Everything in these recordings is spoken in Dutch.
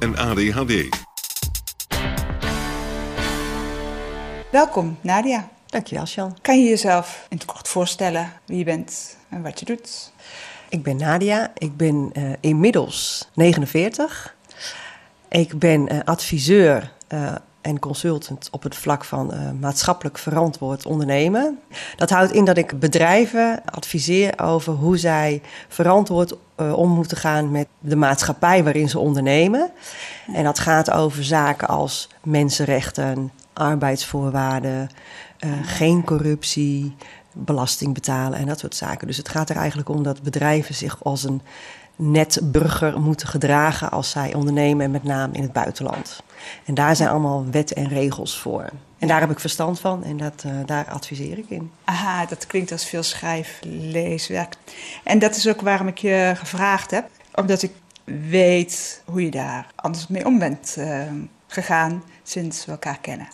en ADHD. Welkom, Nadia. Dankjewel, Sjan. Kan je jezelf in het kort voorstellen wie je bent en wat je doet? Ik ben Nadia. Ik ben uh, inmiddels 49. Ik ben uh, adviseur uh, en consultant op het vlak van maatschappelijk verantwoord ondernemen. Dat houdt in dat ik bedrijven adviseer over hoe zij verantwoord om moeten gaan met de maatschappij waarin ze ondernemen. En dat gaat over zaken als mensenrechten, arbeidsvoorwaarden, uh, geen corruptie, belasting betalen en dat soort zaken. Dus het gaat er eigenlijk om dat bedrijven zich als een net burger moeten gedragen als zij ondernemen, en met name in het buitenland. En daar zijn allemaal wetten en regels voor. En daar heb ik verstand van en dat, uh, daar adviseer ik in. Aha, dat klinkt als veel schrijf, leeswerk. En dat is ook waarom ik je gevraagd heb, omdat ik weet hoe je daar anders mee om bent uh, gegaan sinds we elkaar kennen.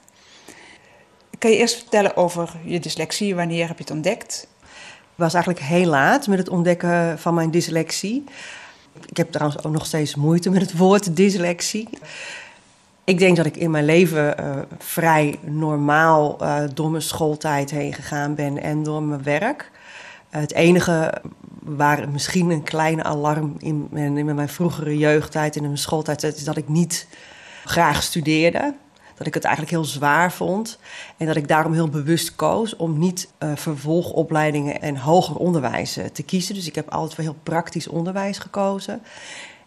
Kan je eerst vertellen over je dyslexie? Wanneer heb je het ontdekt? Was eigenlijk heel laat met het ontdekken van mijn dyslexie. Ik heb trouwens ook nog steeds moeite met het woord dyslexie. Ik denk dat ik in mijn leven uh, vrij normaal uh, door mijn schooltijd heen gegaan ben en door mijn werk. Het enige waar misschien een kleine alarm in, in mijn vroegere jeugdtijd en in mijn schooltijd is dat ik niet graag studeerde dat ik het eigenlijk heel zwaar vond. En dat ik daarom heel bewust koos om niet uh, vervolgopleidingen en hoger onderwijs uh, te kiezen. Dus ik heb altijd voor heel praktisch onderwijs gekozen.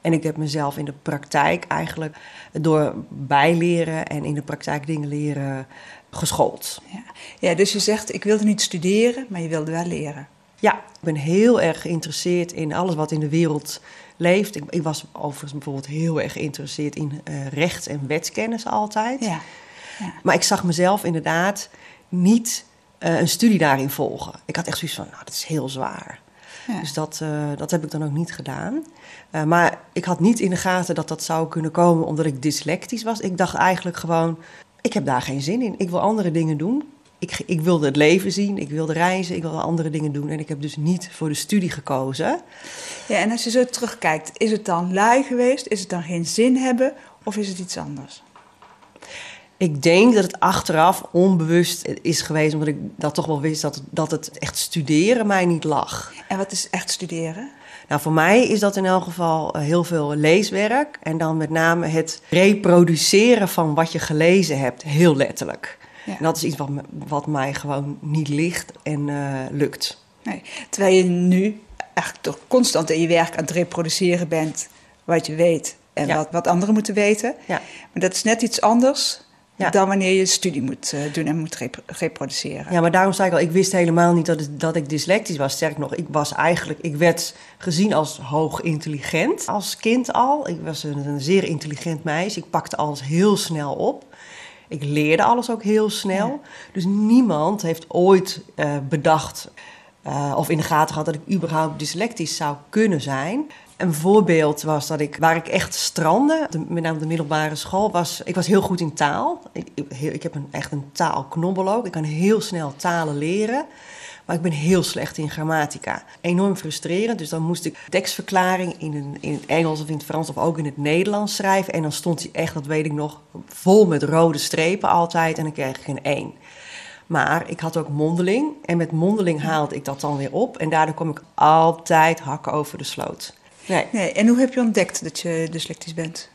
En ik heb mezelf in de praktijk eigenlijk door bijleren en in de praktijk dingen leren geschoold. Ja. ja, dus je zegt ik wilde niet studeren, maar je wilde wel leren. Ja, ik ben heel erg geïnteresseerd in alles wat in de wereld leeft. Ik, ik, was overigens bijvoorbeeld heel erg geïnteresseerd in uh, rechts- en wetskennis altijd. Ja. ja. Maar ik zag mezelf inderdaad niet uh, een studie daarin volgen. Ik had echt zoiets van, nou, dat is heel zwaar. Ja. Dus dat, uh, dat heb ik dan ook niet gedaan. maar ik had niet in de gaten dat dat zou kunnen komen omdat ik dyslectisch was. Ik dacht eigenlijk gewoon, ik heb daar geen zin in. Ik wil andere dingen doen ik, ik, wilde het leven zien, ik wilde reizen, ik wilde andere dingen doen. En ik heb dus niet voor de studie gekozen. Ja, en als je zo terugkijkt, is het dan lui geweest? Is het dan geen zin hebben? Of is het iets anders? Ik denk dat het achteraf onbewust is geweest, omdat ik dat toch wel wist dat, dat het echt studeren mij niet lag. En wat is echt studeren? Nou, voor mij is dat in elk geval heel veel leeswerk. En dan met name het reproduceren van wat je gelezen hebt, heel letterlijk. Ja. En dat is iets wat, wat mij gewoon niet ligt en uh, lukt. Nee. Terwijl je nu eigenlijk toch constant in je werk aan het reproduceren bent wat je weet en ja. wat, wat anderen moeten weten. Ja. Maar dat is net iets anders ja. dan wanneer je studie moet uh, doen en moet rep reproduceren. Ja, maar daarom zei ik al, ik wist helemaal niet dat, het, dat ik dyslectisch was. Sterk nog, ik was eigenlijk, ik werd gezien als hoog intelligent als kind al. Ik was een, een zeer intelligent meisje. Ik pakte alles heel snel op. Ik leerde alles ook heel snel. Ja. Dus niemand heeft ooit uh, bedacht uh, of in de gaten gehad dat ik überhaupt dyslectisch zou kunnen zijn. Een voorbeeld was dat ik, waar ik echt strandde, de, met name de middelbare school, was, ik was heel goed in taal. Ik, ik, ik heb een, echt een taalknobbel ook. Ik kan heel snel talen leren. Maar ik ben heel slecht in grammatica. Enorm frustrerend. Dus dan moest ik tekstverklaring in, een, in het Engels of in het Frans of ook in het Nederlands schrijven. En dan stond hij echt, dat weet ik nog, vol met rode strepen altijd. En dan kreeg ik een 1. Maar ik had ook mondeling. En met mondeling haalde ik dat dan weer op. En daardoor kom ik altijd hakken over de sloot. Nee. nee. En hoe heb je ontdekt dat je dyslectisch bent?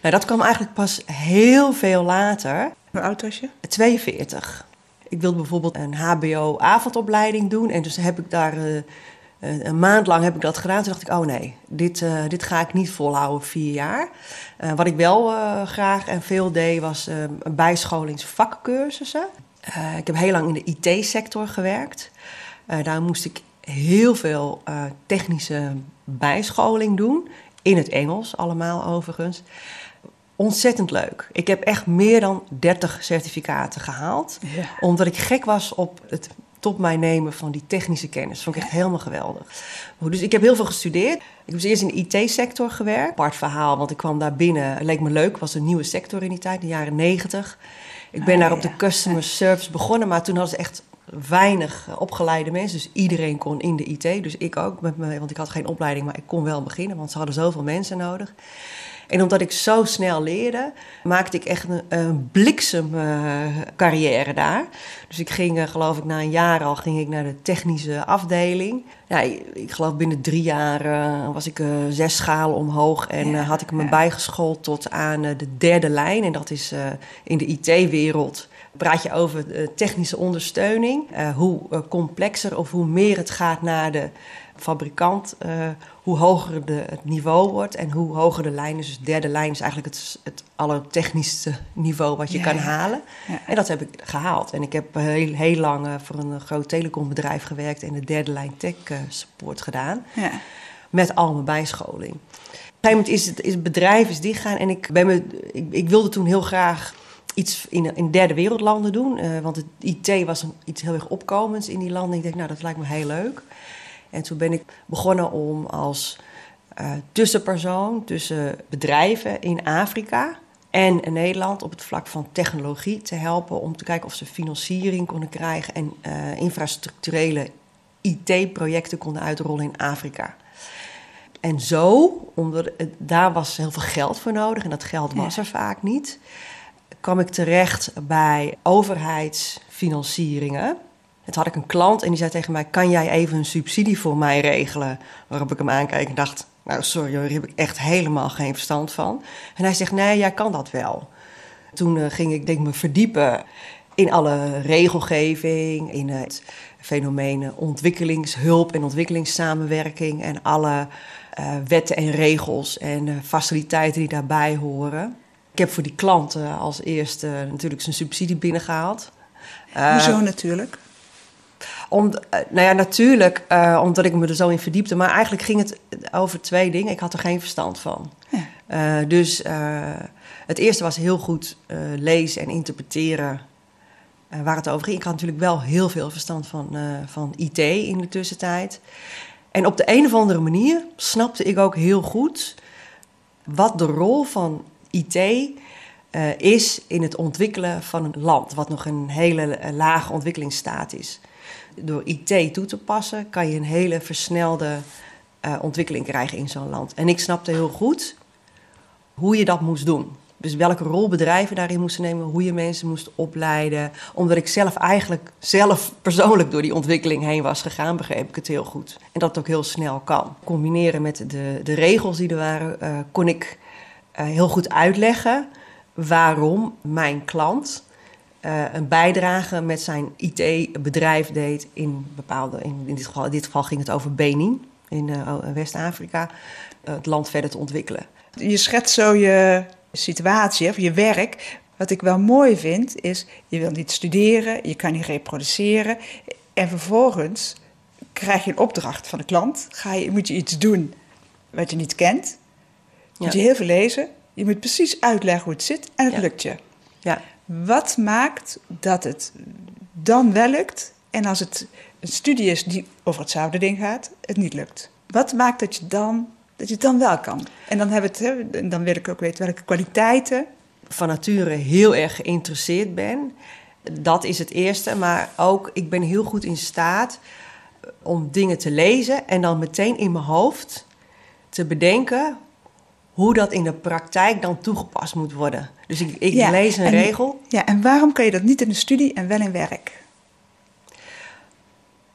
Nou, dat kwam eigenlijk pas heel veel later. Hoe oud was je? 42. Ik wilde bijvoorbeeld een HBO-avondopleiding doen. En dus heb ik daar uh, een maand lang heb ik dat gedaan. Toen dacht ik, oh nee, dit, uh, dit ga ik niet volhouden, vier jaar. Uh, wat ik wel graag en veel deed, was bijscholingsvakcursussen. ik heb heel lang in de IT-sector gewerkt. daar moest ik heel veel technische bijscholing doen. In het Engels allemaal overigens ontzettend leuk. Ik heb echt meer dan 30 certificaten gehaald. Omdat ik gek was op het tot mij nemen van die technische kennis. Vond ik echt helemaal geweldig. Dus ik heb heel veel gestudeerd. Ik heb dus eerst in de IT-sector gewerkt. Apart verhaal, want ik kwam daar binnen. Het leek me leuk. Het was een nieuwe sector in die tijd, in de jaren 90. Ik ben Ah, daar op de customer service begonnen. Maar toen hadden ze echt weinig opgeleide mensen. Dus iedereen kon in de IT. Dus ik ook. Met me, want ik had geen opleiding, maar ik kon wel beginnen. Want ze hadden zoveel mensen nodig. En omdat ik zo snel leerde, maakte ik echt een, een bliksem eh, carrière daar. Dus ik ging, eh, geloof ik, na een jaar al ging ik naar de technische afdeling. Ja, ik, ik geloof binnen drie jaar eh, was ik zes schalen omhoog en Ja, had ik me ja. bijgeschoold tot aan de derde lijn. En dat is in de IT-wereld. Praat je over technische ondersteuning. Hoe complexer of hoe meer het gaat naar de fabrikant, eh, hoe hoger de, het niveau wordt en hoe hoger de lijn is. Dus de derde lijn is eigenlijk het, het allertechnischste niveau wat je Ja, kan ja. halen. Ja. En dat heb ik gehaald. En ik heb heel, heel lang eh, voor een groot telecombedrijf gewerkt en de derde lijn tech eh, support gedaan. Ja. Met al mijn bijscholing. Op een gegeven moment is het, is het bedrijf is dichtgaan en ik, ben me, ik, ik wilde toen heel graag iets in, in derde wereldlanden doen. want het IT was een, iets heel erg opkomends in die landen. Ik denk, nou, dat lijkt me heel leuk. En toen ben ik begonnen om als eh, tussenpersoon tussen bedrijven in Afrika en in Nederland op het vlak van technologie te helpen om te kijken of ze financiering konden krijgen en eh, infrastructurele IT-projecten konden uitrollen in Afrika. En zo, omdat daar was heel veel geld voor nodig en dat geld was er vaak niet, kwam ik terecht bij overheidsfinancieringen. Het had ik een klant en die zei tegen mij: Kan jij even een subsidie voor mij regelen? Waarop ik hem aankeek en dacht: Nou, sorry hoor, hier heb ik echt helemaal geen verstand van. En hij zegt: Nee, jij kan dat wel. Toen eh, ging ik denk ik me verdiepen in alle regelgeving, in het fenomeen ontwikkelingshulp en ontwikkelingssamenwerking en alle eh, wetten en regels en eh, faciliteiten die daarbij horen. Ik heb voor die klanten als eerste natuurlijk zijn subsidie binnengehaald. Eh, Hoezo natuurlijk? Om, eh, nou ja, natuurlijk, eh, omdat ik me er zo in verdiepte. Maar eigenlijk ging het over twee dingen. Ik had er geen verstand van. Ja. Eh, dus het eerste was heel goed lezen en interpreteren waar het over ging. Ik had natuurlijk wel heel veel verstand van, van IT in de tussentijd. En op de een of andere manier snapte ik ook heel goed wat de rol van IT is in het ontwikkelen van een land, wat nog een hele lage ontwikkelingsstaat is. Door IT toe te passen kan je een hele versnelde eh, ontwikkeling krijgen in zo'n land. En ik snapte heel goed hoe je dat moest doen. Dus welke rol bedrijven daarin moesten nemen, hoe je mensen moest opleiden. Omdat ik zelf eigenlijk zelf persoonlijk door die ontwikkeling heen was gegaan, begreep ik het heel goed. En dat het ook heel snel kan. Combineren met de, de regels die er waren, eh, kon ik eh, heel goed uitleggen waarom mijn klant eh, een bijdrage met zijn IT-bedrijf deed in bepaalde, in, in, dit geval, in dit geval ging het over Benin in eh, West-Afrika, eh, het land verder te ontwikkelen. Je schetst zo je situatie, of je werk. Wat ik wel mooi vind, is je wil niet studeren, je kan niet reproduceren. En vervolgens krijg je een opdracht van de klant. Ga je, moet je iets doen wat je niet kent. Moet Ja. je heel veel lezen. Je moet precies uitleggen hoe het zit en het Ja. lukt je. Ja. Wat maakt dat het dan wel lukt en als het een studie is die over hetzelfde ding gaat, het niet lukt? Wat maakt dat je, dan, dat je het dan wel kan? En dan, hebben het, dan wil ik ook weten welke kwaliteiten. van nature heel erg geïnteresseerd ben. Dat is het eerste. Maar ook, ik ben heel goed in staat om dingen te lezen en dan meteen in mijn hoofd te bedenken hoe dat in de praktijk dan toegepast moet worden. Dus ik, ik Ja, lees een en- regel, Ja, en waarom kan je dat niet in de studie en wel in werk?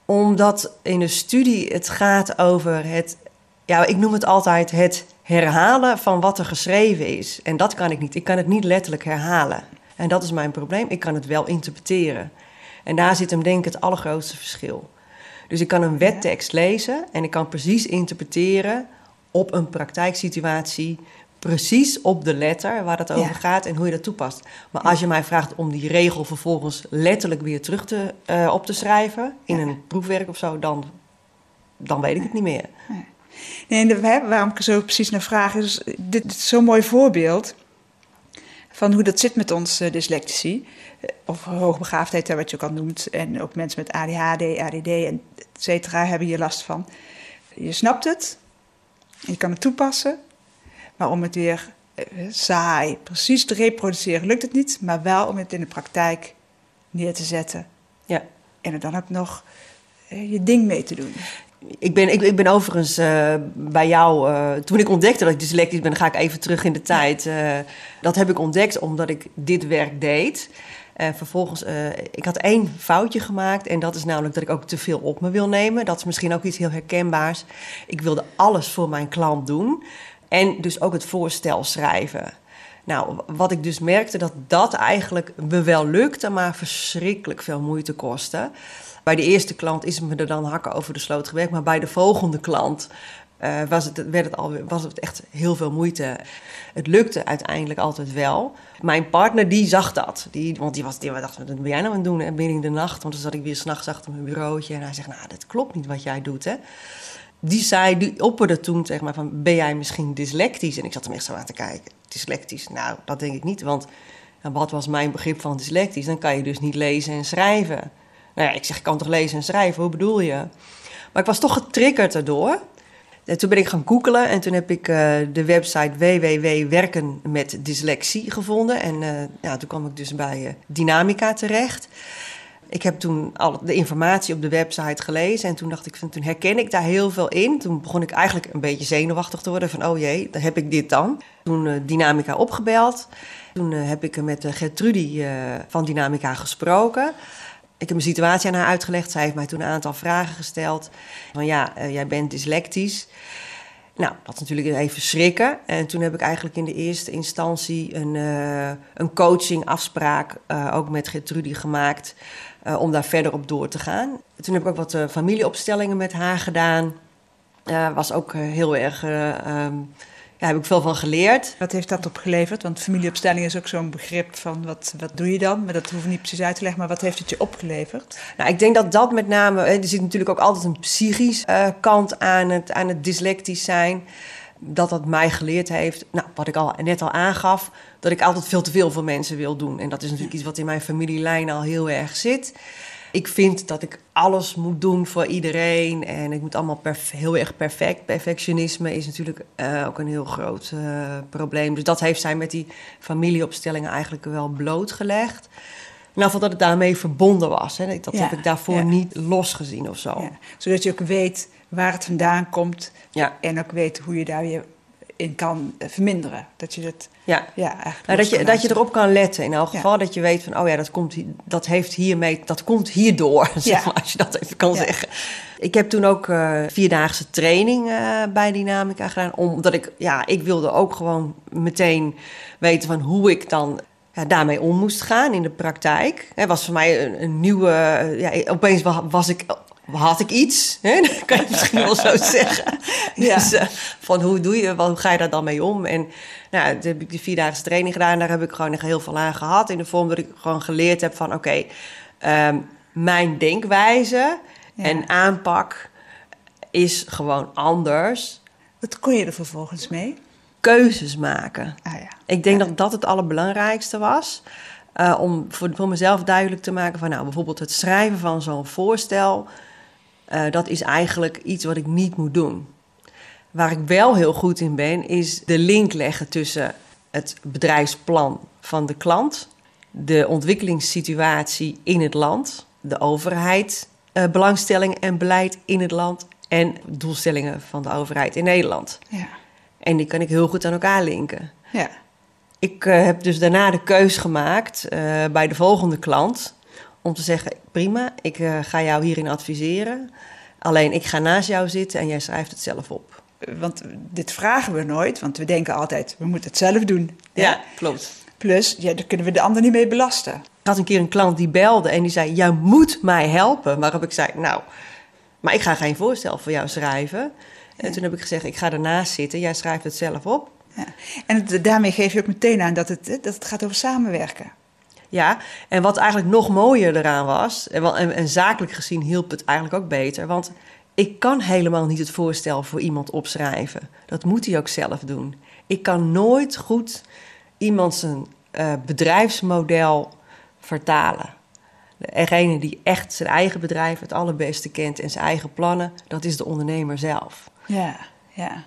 omdat in de studie het gaat over het, ja, ik noem het altijd het, herhalen van wat er geschreven is. En dat kan ik niet. Ik kan het niet letterlijk herhalen. En dat is mijn probleem. Ik kan het wel interpreteren. En daar zit hem denk ik het allergrootste verschil. Dus ik kan een wettekst lezen en ik kan precies interpreteren op een praktijksituatie, precies op de letter waar het over Ja. gaat en hoe je dat toepast. Maar als je mij vraagt om die regel vervolgens letterlijk weer terug te, eh, op te schrijven in Ja. een proefwerk of zo, dan, dan weet ik het niet meer. Nee, en de- waarom ik er zo precies naar vraag is, dit is zo'n mooi voorbeeld van hoe dat zit met ons dyslectici. Eh, Of hoogbegaafdheid, hè, wat je ook al noemt. En ook mensen met ADHD, ADD en et cetera hebben hier last van. Je snapt het, je kan het toepassen, maar om het weer eh, saai, precies te reproduceren lukt het niet. Maar wel om het in de praktijk neer te zetten. Ja. En er dan ook nog eh, je ding mee te doen. Ik ben, ik, ik ben overigens eh, bij jou, toen ik ontdekte dat ik dyslectisch ben, ga ik even terug in de tijd. Dat heb ik ontdekt omdat ik dit werk deed. En vervolgens, eh, ik had één foutje gemaakt en dat is namelijk dat ik ook te veel op me wil nemen. Dat is misschien ook iets heel herkenbaars. Ik wilde alles voor mijn klant doen en dus ook het voorstel schrijven. Nou, wat ik dus merkte, dat dat eigenlijk me wel lukte, maar verschrikkelijk veel moeite kostte. Bij de eerste klant is me er dan hakken over de sloot gewerkt, maar bij de volgende klant eh, was, het, werd het al, was het echt heel veel moeite. Het lukte uiteindelijk altijd wel. Mijn partner die zag dat, die, want die, was, die dacht, wat ben jij nou aan het doen? En binnen in de nacht, want dan zat ik weer s'nachts achter mijn bureautje en hij zegt, nou, dat klopt niet wat jij doet, hè. Die zei, die opperde toen zeg maar van, ben jij misschien dyslectisch? En ik zat hem echt zo aan te kijken. Dyslectisch? Nou, dat denk ik niet, want ja, wat was mijn begrip van dyslectisch? Dan kan je dus niet lezen en schrijven. Nou ja, ik zeg, ik kan toch lezen en schrijven, hoe bedoel je? Maar ik was toch getriggerd erdoor. En toen ben ik gaan googelen en toen heb ik eh, de website www.werken met dyslexie gevonden. En eh, ja, toen kwam ik dus bij eh, Dynamica terecht. Ik heb toen al de informatie op de website gelezen en toen dacht ik, van, toen herken ik daar heel veel in. Toen begon ik eigenlijk een beetje zenuwachtig te worden van, oh jee, dan heb ik dit dan. Toen eh, Dynamica opgebeld. Toen heb ik met uh, Gertrudie uh, van Dynamica gesproken. Ik heb mijn situatie aan haar uitgelegd. Zij heeft mij toen een aantal vragen gesteld. Van ja, uh, jij bent dyslectisch. Nou, dat is natuurlijk even schrikken. En toen heb ik eigenlijk in de eerste instantie een, uh, een coaching-afspraak uh, ook met Gertrudie gemaakt. Om daar verder op door te gaan. Toen heb ik ook wat familieopstellingen met haar gedaan. was ook heel erg. Um, ja, heb ik veel van geleerd. Wat heeft dat opgeleverd? Want familieopstelling is ook zo'n begrip van wat, wat doe je dan? Maar dat hoef ik niet precies uit te leggen. Maar wat heeft het je opgeleverd? Nou, ik denk dat dat met name... Er zit natuurlijk ook altijd een psychisch uh, kant aan het, aan het dyslectisch zijn. Dat dat mij geleerd heeft, nou, wat ik al net al aangaf... dat ik altijd veel te veel voor mensen wil doen. En dat is natuurlijk iets wat in mijn familielijn al heel erg zit... Ik vind dat ik alles moet doen voor iedereen en ik moet allemaal heel erg perfect. Perfectionisme is natuurlijk uh, ook een heel groot uh, probleem. Dus dat heeft zij met die familieopstellingen eigenlijk wel blootgelegd. Nou, dat het daarmee verbonden was. Hè. Dat ja, heb ik daarvoor ja. niet losgezien of zo. Ja. Zodat je ook weet waar het vandaan komt en ook weet hoe je daar weer in kan verminderen. Dat je dat, ja. Ja, eigenlijk nou, dat, je, dat je erop kan letten. In elk geval dat je weet van, oh ja, dat, komt, dat heeft hiermee, dat komt hierdoor, zeg maar, als je dat even kan zeggen. Ik heb toen ook uh, vierdaagse training uh, bij Dynamica gedaan, omdat ik, ja, ik wilde ook gewoon meteen weten van hoe ik dan ja, daarmee om moest gaan in de praktijk. Het was voor mij een, een nieuwe, ja, opeens was ik had ik iets, hè? dat kan je misschien wel zo zeggen. Ja. Dus, uh, van hoe doe je, hoe ga je daar dan mee om? En nou, toen heb ik die vierdaagse training gedaan. Daar heb ik gewoon echt heel veel aan gehad. In de vorm dat ik gewoon geleerd heb van... oké, okay, um, mijn denkwijze ja. en aanpak is gewoon anders. Wat kon je er vervolgens mee? Keuzes maken. Ah, ja. Ik denk dat dat het allerbelangrijkste was. Uh, om voor, voor mezelf duidelijk te maken van... nou, bijvoorbeeld het schrijven van zo'n voorstel... Uh, dat is eigenlijk iets wat ik niet moet doen. Waar ik wel heel goed in ben, is de link leggen tussen het bedrijfsplan van de klant, de ontwikkelingssituatie in het land, de overheid, uh, belangstelling en beleid in het land en doelstellingen van de overheid in Nederland. Ja. En die kan ik heel goed aan elkaar linken. Ja. Ik uh, heb dus daarna de keus gemaakt bij de volgende klant om te zeggen: prima, ik uh, ga jou hierin adviseren. Alleen ik ga naast jou zitten en jij schrijft het zelf op. Want dit vragen we nooit, want we denken altijd, we moeten het zelf doen. Ja, klopt. Plus, ja, daar kunnen we de ander niet mee belasten. Ik had een keer een klant die belde en die zei: Jij moet mij helpen. Waarop ik zei: Nou, maar ik ga geen voorstel voor jou schrijven. En toen heb ik gezegd: Ik ga ernaast zitten, jij schrijft het zelf op. Ja. En het- daarmee geef je ook meteen aan dat het, dat het gaat over samenwerken. Ja, en wat eigenlijk nog mooier eraan was, en, en zakelijk gezien hielp het eigenlijk ook beter, want ik kan helemaal niet het voorstel voor iemand opschrijven. Dat moet hij ook zelf doen. Ik kan nooit goed iemand zijn eh, bedrijfsmodel vertalen. Degene die echt zijn eigen bedrijf het allerbeste kent en zijn eigen plannen, dat is de ondernemer zelf. Ja, ja,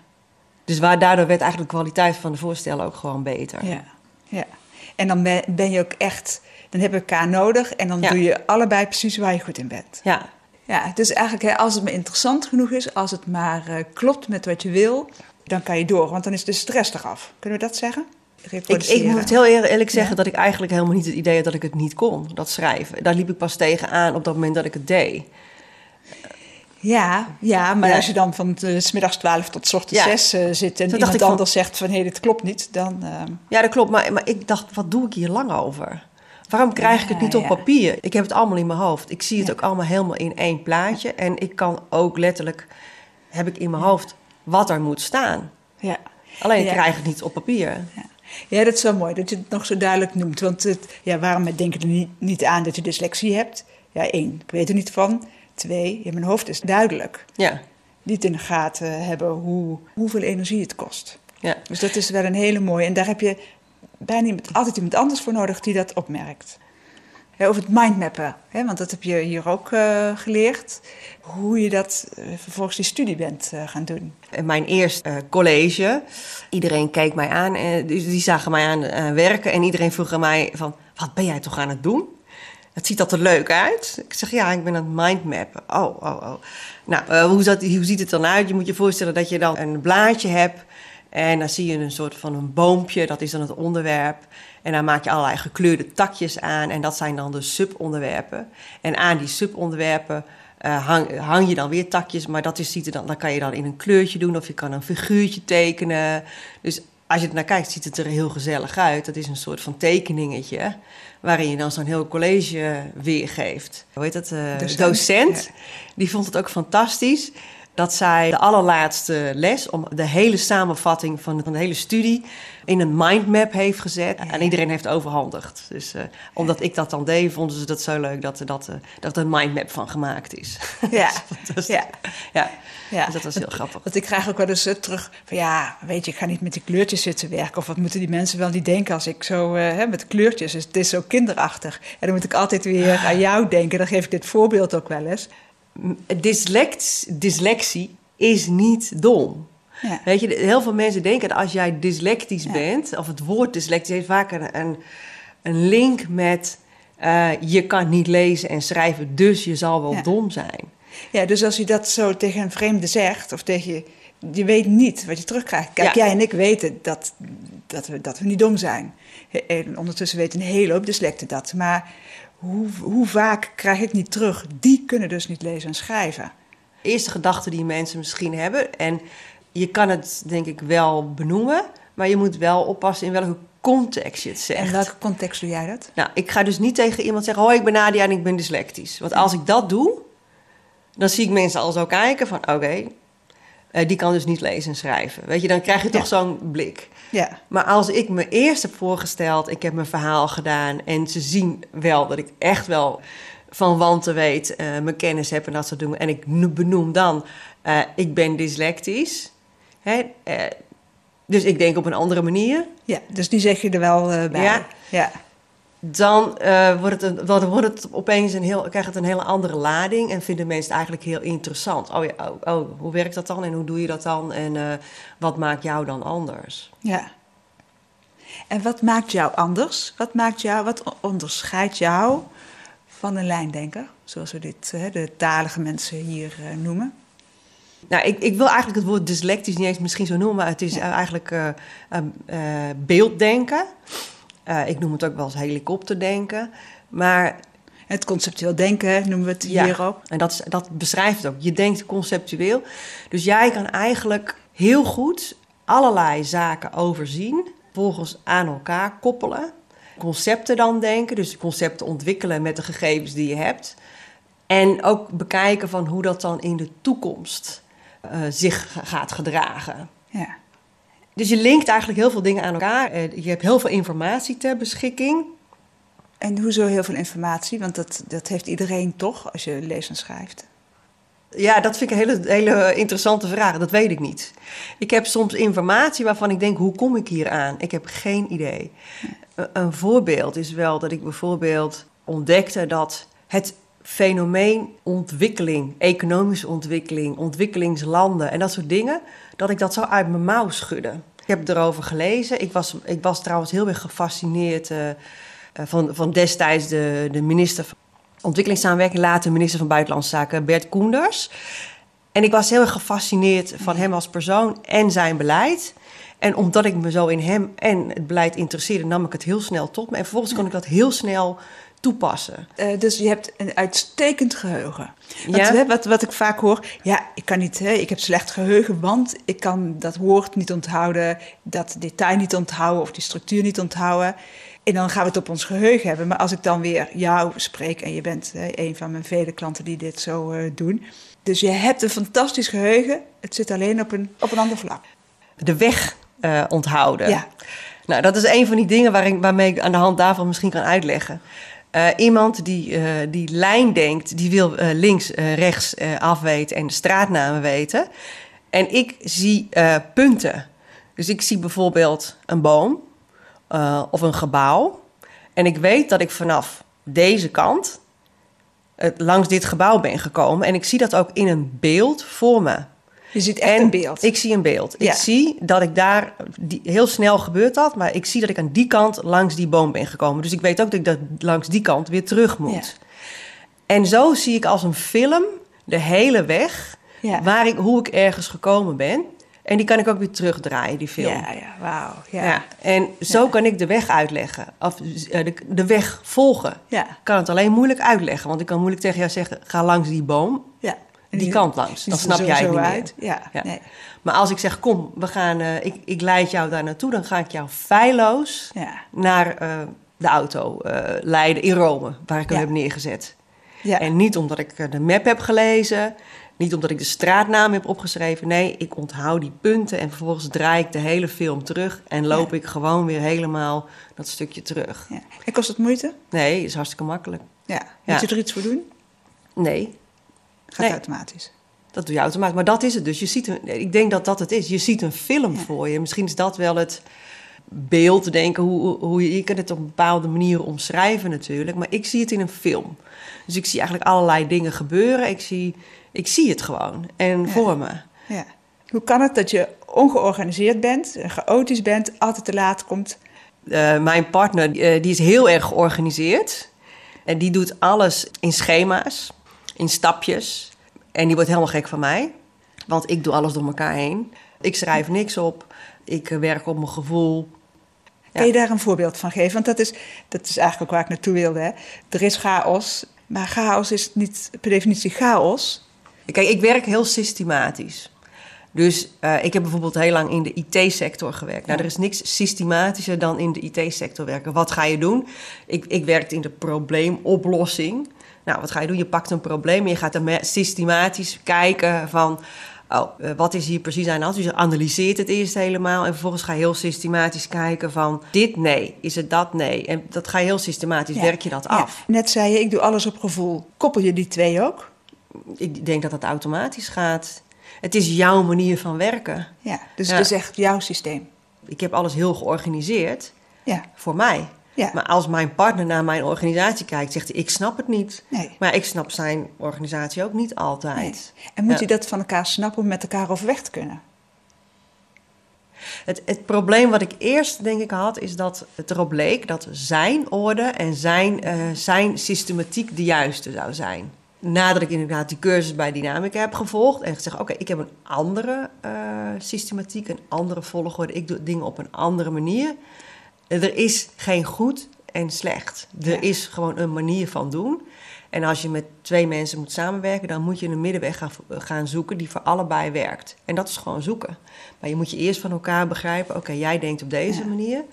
Dus waar, daardoor werd eigenlijk de kwaliteit van de voorstellen ook gewoon beter. ja. ja. En dan ben, je ook echt, dan heb je elkaar nodig en dan Ja. doe je allebei precies waar je goed in bent. ja. Ja, dus eigenlijk als het maar interessant genoeg is, als het maar eh, klopt met wat je wil, dan kan je door, want dan is de stress eraf. Kunnen we dat zeggen? Ik, ik moet heel eer- eerlijk zeggen Ja. dat ik eigenlijk helemaal niet het idee had dat ik het niet kon, dat schrijven. Daar liep ik pas tegenaan op dat moment dat ik het deed. Ja, ja, maar Ja. als je dan van eh, s middags 12 tot s ochtends Ja. 6 eh, zit en iemand ik van- anders zegt van hé, dit klopt niet, dan... eh, Ja, dat klopt, maar, maar ik dacht, wat doe ik hier lang over? Waarom krijg ik het niet op papier? Ik heb het allemaal in mijn hoofd. Ik zie het ook allemaal helemaal in één plaatje. En ik kan ook letterlijk, heb ik in mijn hoofd wat er moet staan. ja. Alleen ik krijg het niet op papier. Ja. ja, dat is wel mooi dat je het nog zo duidelijk noemt. Want het, ja, waarom denk je er niet, niet aan dat je dyslexie hebt? Ja, één, ik weet er niet van. Twee, ja, mijn hoofd is duidelijk. Ja, Niet in de gaten hebben hoe, hoeveel energie het kost. ja. Dus dat is wel een hele mooie. En daar heb je bijna iemand, altijd iemand anders voor nodig die dat opmerkt. Ja, over het mindmappen, hè, want dat heb je hier ook eh, geleerd. Hoe je dat eh, vervolgens die studie bent eh, gaan doen. En mijn eerste college, iedereen keek mij aan, en die, die zagen mij aan werken en iedereen vroeg aan mij van, wat ben jij toch aan het doen? Het ziet dat er leuk uit. Ik zeg, ja, ik ben aan het mindmappen. Oh, oh, oh. Nou, eh, hoe, hoe ziet het dan uit? Je moet je voorstellen dat je dan een blaadje hebt en dan zie je een soort van een boompje, dat is dan het onderwerp. En dan maak je allerlei gekleurde takjes aan en dat zijn dan de subonderwerpen. En aan die subonderwerpen eh, hang, hang je dan weer takjes, maar dat is, ziet er dan, dan kan je dan in een kleurtje doen of je kan een figuurtje tekenen. Dus als je er naar kijkt, ziet het er heel gezellig uit. Dat is een soort van tekeningetje waarin je dan zo'n heel college weergeeft. Hoe heet dat? eh, Docent, docent. ja. Die vond het ook fantastisch dat zij de allerlaatste les, om de hele samenvatting van de, van de hele studie, in een mindmap heeft gezet. Ja. En iedereen heeft overhandigd. Dus eh, omdat ik dat dan deed, vonden ze dat zo leuk dat er, dat, eh, dat er een mindmap van gemaakt is. Ja, Dus, ja. ja. Ja. Dus dat was heel grappig. Want ik krijg ook wel eens eh, terug van ja, weet je, ik ga niet met die kleurtjes zitten werken. Of wat moeten die mensen wel niet denken als ik zo eh, hè, met kleurtjes. Dus het is zo kinderachtig. En dan moet ik altijd weer aan jou denken. Dan geef ik dit voorbeeld ook wel eens. Dyslexie is niet dom. Ja. Weet je, heel veel mensen denken dat als jij dyslectisch Ja. bent, of het woord dyslectisch heeft vaak een, een, een link met eh, je kan niet lezen en schrijven, dus je zal wel Ja. dom zijn. ja, dus als je dat zo tegen een vreemde zegt, of tegen je, je weet niet wat je terugkrijgt. Kijk, jij en ik weten dat, dat, we, dat we niet dom zijn. En ondertussen weten een hele hoop dyslecten dat. Maar hoe, hoe vaak krijg ik niet terug? Die kunnen dus niet lezen en schrijven. Eerste gedachte die mensen misschien hebben, en je kan het denk ik wel benoemen, maar je moet wel oppassen in welke context je het zegt. In welke context doe jij dat? Nou, ik ga dus niet tegen iemand zeggen: Hoi, ik ben Nadia en ik ben dyslectisch. Want als ik dat doe, dan zie ik mensen al zo kijken: van oké, eh, die kan dus niet lezen en schrijven. Weet je, dan krijg je toch Ja. zo'n blik. Ja, Maar als ik me eerst heb voorgesteld, ik heb mijn verhaal gedaan en ze zien wel dat ik echt wel van wanten weet, eh, mijn kennis heb en dat soort dingen. En ik no- benoem dan, eh, ik ben dyslectisch. Hè? dus ik denk op een andere manier. ja, dus die zeg je er wel bij. Ja. ja. Dan, eh, wordt het dan wordt het opeens een heel, krijgt het een hele andere lading en vinden mensen het eigenlijk heel interessant. Oh ja, oh, oh, hoe werkt dat dan en hoe doe je dat dan en eh, wat maakt jou dan anders? Ja. En wat maakt jou anders? Wat, maakt jou, wat onderscheidt jou van een lijndenker? Zoals we dit, hè, de talige mensen hier eh, noemen. Nou, ik, ik wil eigenlijk het woord dyslectisch niet eens misschien zo noemen, maar het is Ja. eh, eigenlijk eh, eh, eh, beelddenken. Eh, ik noem het ook wel eens helikopterdenken. Maar Het conceptueel denken noemen we het Ja, hier ook. en dat, is, dat beschrijft het ook. Je denkt conceptueel. Dus jij kan eigenlijk heel goed allerlei zaken overzien, volgens aan elkaar koppelen. Concepten dan denken, dus concepten ontwikkelen met de gegevens die je hebt. En ook bekijken van hoe dat dan in de toekomst uh, zich gaat gedragen. Ja. Dus je linkt eigenlijk heel veel dingen aan elkaar. Eh, je hebt heel veel informatie ter beschikking. En hoezo heel veel informatie? Want dat, dat heeft iedereen toch als je leest en schrijft. Ja, dat vind ik een hele, hele interessante vraag. Dat weet ik niet. Ik heb soms informatie waarvan ik denk, hoe kom ik hier aan? Ik heb geen idee. Een voorbeeld is wel dat ik bijvoorbeeld ontdekte dat het fenomeen ontwikkeling, economische ontwikkeling, ontwikkelingslanden en dat soort dingen, dat ik dat zo uit mijn mouw schudde. Ik heb erover gelezen. Ik was, ik was trouwens heel erg gefascineerd uh, van, van destijds de, de minister van Ontwikkelingssamenwerking, later minister van Buitenlandse Zaken Bert Koenders. En ik was heel erg gefascineerd van hem als persoon en zijn beleid. En omdat ik me zo in hem en het beleid interesseerde, nam ik het heel snel tot me. En vervolgens kon ik dat heel snel toepassen. Uh, dus je hebt een uitstekend geheugen. ja? wat, wat ik vaak hoor, ja, ik kan niet, hè, ik heb slecht geheugen, want ik kan dat woord niet onthouden, dat detail niet onthouden of die structuur niet onthouden. En dan gaan we het op ons geheugen hebben. Maar als ik dan weer jou spreek, en je bent hè, een van mijn vele klanten die dit zo uh, doen. Dus je hebt een fantastisch geheugen, het zit alleen op een, op een ander vlak. De weg uh, onthouden. Ja. Nou, dat is een van die dingen waar ik, waarmee ik aan de hand daarvan misschien kan uitleggen. Uh, iemand die, uh, die lijn denkt, die wil uh, links, rechts afweten en de straatnamen weten. En ik zie punten. Dus ik zie bijvoorbeeld een boom of een gebouw. En ik weet dat ik vanaf deze kant langs dit gebouw ben gekomen. En ik zie dat ook in een beeld voor me. Je ziet echt een beeld. Ik zie een beeld. Ik zie dat ik daar, die, heel snel gebeurt dat, maar ik zie dat ik aan die kant langs die boom ben gekomen. Dus ik weet ook dat ik dat langs die kant weer terug moet. Ja. En zo zie ik als een film de hele weg ja. waar ik, hoe ik ergens gekomen ben. En die kan ik ook weer terugdraaien, die film. Ja, ja, wauw. Ja. ja. En zo kan ik de weg uitleggen. Of eh, de, de weg volgen. Ja. Ik kan het alleen moeilijk uitleggen. Want ik kan moeilijk tegen jou zeggen, ga langs die boom. Ja die kant langs. Dan snap jij het niet uit. Ja, ja. Nee. Maar als ik zeg, kom, we gaan, uh, ik, ik leid jou daar naartoe, dan ga ik jou feilloos ja. naar uh, de auto uh, leiden in Rome, waar ik hem heb neergezet. Ja. En niet omdat ik de map heb gelezen, niet omdat ik de straatnaam heb opgeschreven. Nee, ik onthoud die punten en vervolgens draai ik de hele film terug en loop ik gewoon weer helemaal dat stukje terug. En kost het moeite? Nee, is hartstikke makkelijk. Ja. Moet je er iets voor doen? Nee, Gaat nee, automatisch. Dat doe je automatisch. Maar dat is het dus. Je ziet een, ik denk dat dat het is. Je ziet een film ja. voor je. Misschien is dat wel het beeld denken. Hoe, hoe je, je kunt het op een bepaalde manier omschrijven natuurlijk. Maar ik zie het in een film. Dus ik zie eigenlijk allerlei dingen gebeuren. Ik zie, ik zie het gewoon. En ja. voor me. Ja. Hoe kan het dat je ongeorganiseerd bent, chaotisch bent, altijd te laat komt? Uh, mijn partner uh, die is heel erg georganiseerd. En die doet alles in schema's in stapjes. En die wordt helemaal gek van mij. Want ik doe alles door elkaar heen. Ik schrijf niks op. Ik eh, werk op mijn gevoel. Ja. Kun je daar een voorbeeld van geven? Want dat is, dat is eigenlijk ook waar ik naartoe wilde. Hè? Er is chaos, maar chaos is niet per definitie chaos. Kijk, ik werk heel systematisch. Dus uh, ik heb bijvoorbeeld heel lang in de IT-sector gewerkt. Nou, er is niks systematischer dan in de IT-sector werken. Wat ga je doen? Ik, ik werkte in de probleemoplossing. Nou, wat ga je doen? Je pakt een probleem en je gaat er systematisch kijken van... Oh, uh, wat is hier precies aan de hand? Dus je analyseert het eerst helemaal en vervolgens ga je heel systematisch kijken van... dit nee, is het dat nee? En dat ga je heel systematisch, ja. werk je dat af. Net zei je, ik doe alles op gevoel. Koppel je die twee ook? Ik denk dat dat automatisch gaat. Het is jouw manier van werken. Ja, dus het is echt jouw systeem. Ik heb alles heel georganiseerd ja. voor mij. Ja. Maar als mijn partner naar mijn organisatie kijkt, zegt hij: Ik snap het niet. Nee. Maar ik snap zijn organisatie ook niet altijd. Nee. En moet je dat van elkaar snappen om met elkaar overweg te kunnen? Het, het, probleem wat ik eerst denk ik had, is dat het erop bleek dat zijn orde en zijn, uh, zijn systematiek de juiste zou zijn. Nadat ik inderdaad die cursus bij Dynamica heb gevolgd en gezegd: Oké, ik heb een andere uh, systematiek, een andere volgorde, ik doe dingen op een andere manier. Er is geen goed en slecht. Er ja. is gewoon een manier van doen. En als je met twee mensen moet samenwerken, dan moet je een middenweg gaan, gaan zoeken die voor allebei werkt. En dat is gewoon zoeken. Maar je moet je eerst van elkaar begrijpen: oké, jij denkt op deze Ja. manier.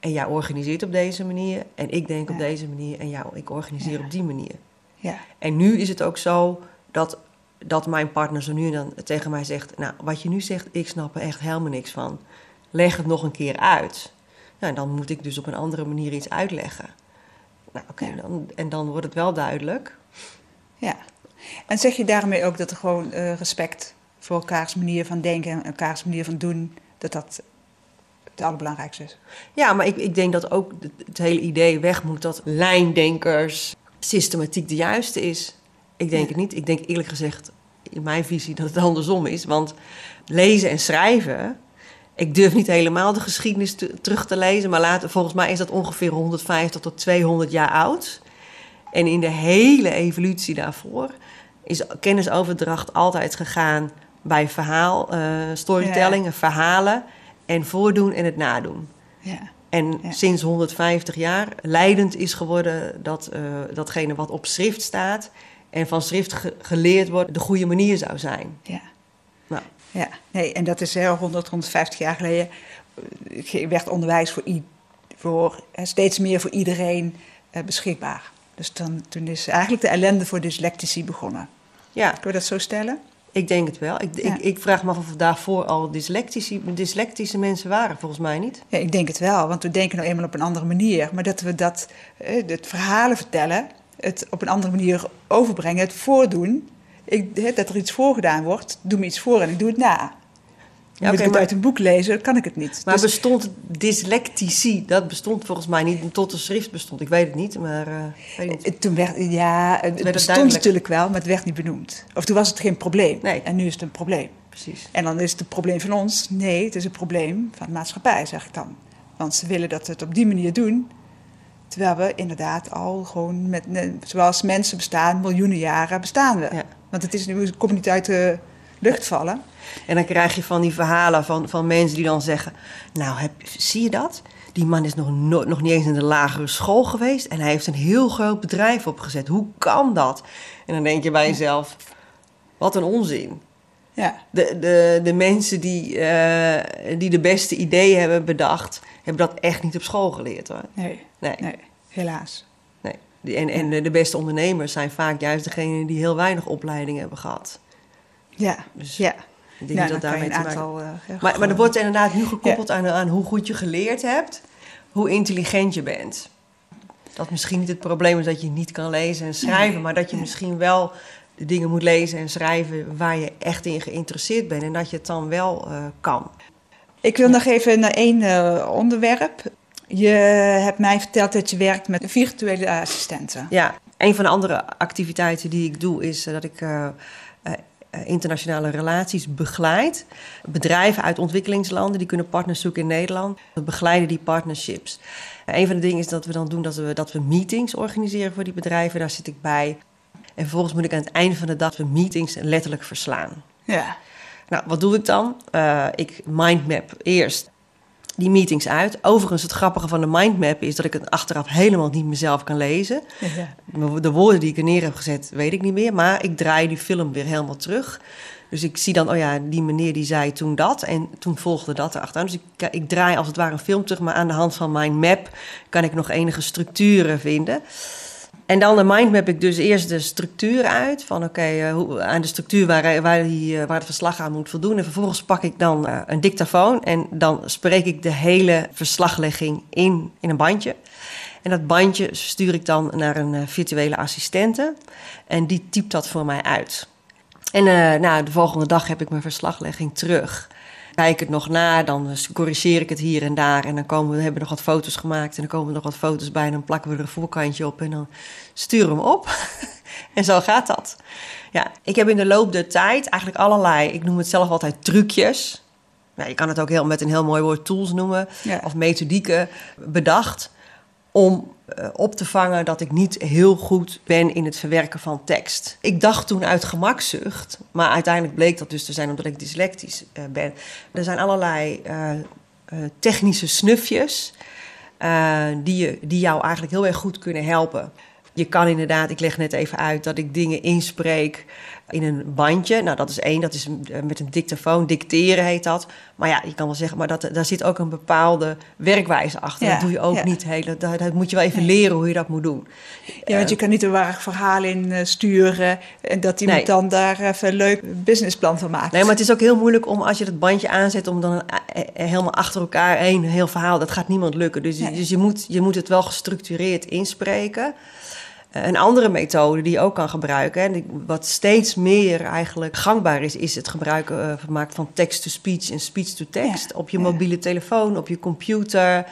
En jij organiseert op deze manier. En ik denk op deze manier. En jou, ik organiseer Ja. op die manier. Ja, En nu is het ook zo dat, dat mijn partner zo nu en dan tegen mij zegt: Nou, wat je nu zegt, ik snap er echt helemaal niks van. Leg het nog een keer uit. Nou, dan moet ik dus op een andere manier iets uitleggen. Nou, oké, Ja. dan, en dan wordt het wel duidelijk. ja. En zeg je daarmee ook dat er gewoon eh, respect voor elkaars manier van denken en elkaars manier van doen, dat dat het allerbelangrijkste is? Ja, maar ik, ik denk dat ook het, het hele idee weg moet dat lijndenkers, systematiek de juiste is. Ik denk Ja. het niet. Ik denk eerlijk gezegd, in mijn visie, dat het andersom is. Want lezen en schrijven, ik durf niet helemaal de geschiedenis te- terug te lezen, maar later, volgens mij is dat ongeveer 150 tot 200 jaar oud. En in de hele evolutie daarvoor is kennisoverdracht altijd gegaan bij verhaal, eh storytelling, verhalen en voordoen en het nadoen. Ja, En Ja. sinds 150 jaar leidend is geworden dat eh, datgene wat op schrift staat en van schrift ge- geleerd wordt de goede manier zou zijn. ja. Nou, Ja, nee, en dat is heel 100, 150 jaar geleden. eh, werd onderwijs voor, voor steeds meer voor iedereen eh, beschikbaar. Dus dan, toen is eigenlijk de ellende voor dyslectici begonnen. ja, Kun je dat zo stellen? ik denk het wel. Ik, Ja. ik, ik vraag me af of er daarvoor al dyslectici, dyslectische mensen waren. Volgens mij niet. Ja, ik denk het wel, want we denken nou eenmaal op een andere manier. Maar dat we dat, eh, het verhalen vertellen, het op een andere manier overbrengen, het voordoen. Ik, dat er iets voorgedaan wordt, doe me iets voor en ik doe het na. Ja, Moet ik het uit een boek lezen, dan kan ik het niet. Maar Dus- bestond dyslectici? Dat bestond volgens mij niet tot de schrift bestond. Ik weet het niet, maar eh, niet. Eh, Toen werd, ja, het bestond duidelijk. natuurlijk wel, maar het werd niet benoemd. Of toen was het geen probleem. Nee. En nu is het een probleem. Precies. En dan is het een probleem van ons. Nee, het is een probleem van de maatschappij, zeg ik dan. Want ze willen dat we het op die manier doen. Terwijl we inderdaad al gewoon met, zoals mensen bestaan, miljoenen jaren bestaan we. Ja. Want het is nu, het komt niet uit de lucht vallen. En dan krijg je van die verhalen van, van mensen die dan zeggen... Nou, heb, zie je dat? Die man is nog, no- nog niet eens in de lagere school geweest... en hij heeft een heel groot bedrijf opgezet. Hoe kan dat? En dan denk je bij jezelf... Wat een onzin. Ja, De, de, de mensen die, eh, die de beste ideeën hebben bedacht... hebben dat echt niet op school geleerd, hoor. nee, Nee, nee, helaas. En, en de, de beste ondernemers zijn vaak juist degenen... die heel weinig opleiding hebben gehad. Ja, Dus ja. ik denk Ja, niet dat daarmee een aantal... eh, Maar, maar er gewoon- wordt inderdaad nu gekoppeld aan, aan hoe goed je geleerd hebt, hoe intelligent je bent. Dat misschien niet het probleem is dat je niet kan lezen en schrijven, Nee, maar dat je misschien wel de dingen moet lezen en schrijven waar je echt in geïnteresseerd bent en dat je het dan wel eh, kan. Ik wil nog even naar één eh, onderwerp. Je hebt mij verteld dat je werkt met virtuele assistenten. Ja, een van de andere activiteiten die ik doe is eh, dat ik eh, eh, internationale relaties begeleid. Bedrijven uit ontwikkelingslanden die kunnen partners zoeken in Nederland. We begeleiden die partnerships. Een van de dingen is dat we dan doen dat we, dat we meetings organiseren voor die bedrijven. Daar zit ik bij. En vervolgens moet ik aan het einde van de dag de meetings letterlijk verslaan. Ja, Nou, wat doe ik dan? Eh, ik mindmap eerst die meetings uit. Overigens, het grappige van de mindmap is dat ik het achteraf helemaal niet mezelf kan lezen. ja. De woorden die ik er neer heb gezet, weet ik niet meer. Maar ik draai die film weer helemaal terug. Dus ik zie dan, oh ja, die meneer die zei toen dat. En toen volgde dat erachteraan. Dus ik, ik draai als het ware een film terug. Maar aan de hand van mijn map kan ik nog enige structuren vinden. En dan de mindmap ik dus eerst de structuur uit. Van oké, eh, aan de structuur waar, waar, die, eh, waar het verslag aan moet voldoen. En vervolgens pak ik dan eh, een dictafoon. En dan spreek ik de hele verslaglegging in, in een bandje. En dat bandje stuur ik dan naar een eh, virtuele assistente. En die typt dat voor mij uit. En eh, nou, de volgende dag heb ik mijn verslaglegging terug. Kijk het nog na, dan corrigeer ik het hier en daar. En dan komen we, hebben we nog wat foto's gemaakt. En dan komen er nog wat foto's bij. En dan plakken we er een voorkantje op. En dan sturen we hem op. en zo gaat dat. Ja, ik heb in de loop der tijd eigenlijk allerlei, ik noem het zelf altijd trucjes. Nou, je kan het ook heel, met een heel mooi woord tools noemen. Ja. Of methodieken bedacht om op te vangen dat ik niet heel goed ben in het verwerken van tekst. Ik dacht toen uit gemakzucht, maar uiteindelijk bleek dat dus te zijn omdat ik dyslectisch eh, ben. Er zijn allerlei eh, eh, technische snufjes eh, die, je, die jou eigenlijk heel erg goed kunnen helpen. Je kan inderdaad, ik leg net even uit dat ik dingen inspreek in een bandje. Nou, dat is één, dat is eh, met een dictafoon, dicteren heet dat. Maar ja, je kan wel zeggen, maar dat, daar zit ook een bepaalde werkwijze achter. Ja, dat doe je ook ja. niet heel, dat, dat moet je wel even leren hoe je dat moet doen. Ja, want je kan niet een waar verhaal in eh, sturen en dat iemand Nee. dan daar even een leuk businessplan van maakt. Nee, maar het is ook heel moeilijk om als je dat bandje aanzet, om dan eh, eh, helemaal achter elkaar heen een heel verhaal. Dat gaat niemand lukken. Dus, Nee. dus je, moet, je moet het wel gestructureerd inspreken. Eh, Een andere methode die je ook kan gebruiken, en wat steeds meer eigenlijk gangbaar is, is het gebruiken eh, van maken van text-to-speech en speech-to-text. Ja, Op je ja. mobiele telefoon, op je computer,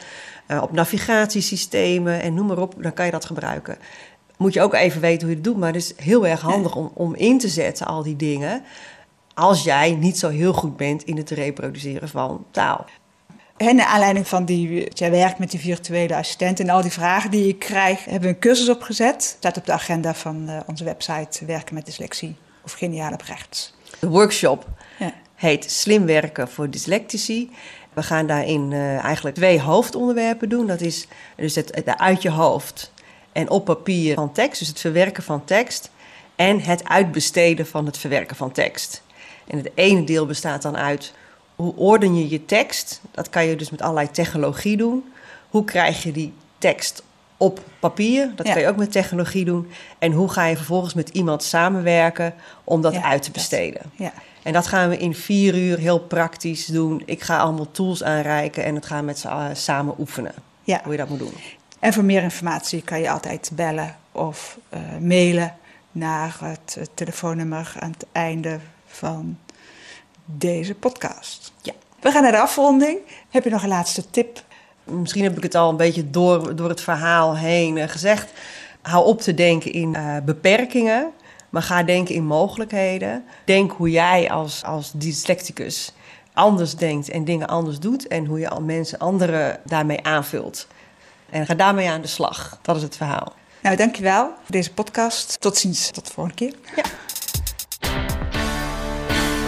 eh, op navigatiesystemen en noem maar op, dan kan je dat gebruiken. Moet je ook even weten hoe je het doet, maar het is heel erg handig om, om in te zetten, al die dingen als jij niet zo heel goed bent in het reproduceren van taal. En naar aanleiding van die, jij werkt met die virtuele assistent en al die vragen die je krijgt, hebben we een cursus opgezet. Staat op de agenda van eh, onze website Werken met Dyslexie of Geniaal op Rechts. De workshop Ja. heet Slim werken voor dyslectici. We gaan daarin eh, eigenlijk twee hoofdonderwerpen doen. Dat is dus het, het uit je hoofd en op papier van tekst, dus het verwerken van tekst. En het uitbesteden van het verwerken van tekst. En het ene deel bestaat dan uit hoe orden je je tekst. Dat kan je dus met allerlei technologie doen. Hoe krijg je die tekst op papier? Dat Ja. kan je ook met technologie doen. En hoe ga je vervolgens met iemand samenwerken om dat Ja, uit te dat- besteden? Ja. En dat gaan we in vier uur heel praktisch doen. Ik ga allemaal tools aanreiken en het gaan we met z'n allen samen oefenen. Ja. Hoe je dat moet doen. En voor meer informatie kan je altijd bellen of eh, mailen naar het telefoonnummer aan het einde van deze podcast. Ja. We gaan naar de afronding. Heb je nog een laatste tip? Misschien heb ik het al een beetje door, door het verhaal heen eh, gezegd. Hou op te denken in eh, beperkingen, maar ga denken in mogelijkheden. Denk hoe jij als, als dyslecticus anders denkt en dingen anders doet. En hoe je al mensen anderen daarmee aanvult. En ga daarmee aan de slag. Dat is het verhaal. Nou, dankjewel voor deze podcast. Tot ziens. Tot de volgende keer.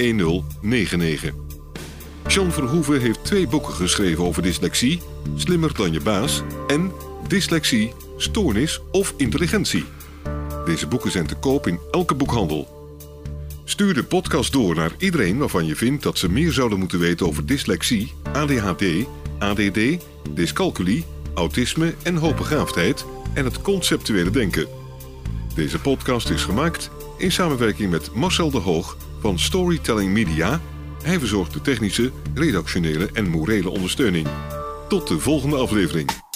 1099. John Verhoeven heeft twee boeken geschreven over dyslexie: Slimmer dan je baas en Dyslexie, stoornis of intelligentie. Deze boeken zijn te koop in elke boekhandel. Stuur de podcast door naar iedereen waarvan je vindt dat ze meer zouden moeten weten over dyslexie, ADHD, ADD, dyscalculie, autisme en hoogbegaafdheid en het conceptuele denken. Deze podcast is gemaakt in samenwerking met Marcel de Hoog van Storytelling Media. Hij verzorgt de technische, redactionele en morele ondersteuning. Tot de volgende aflevering.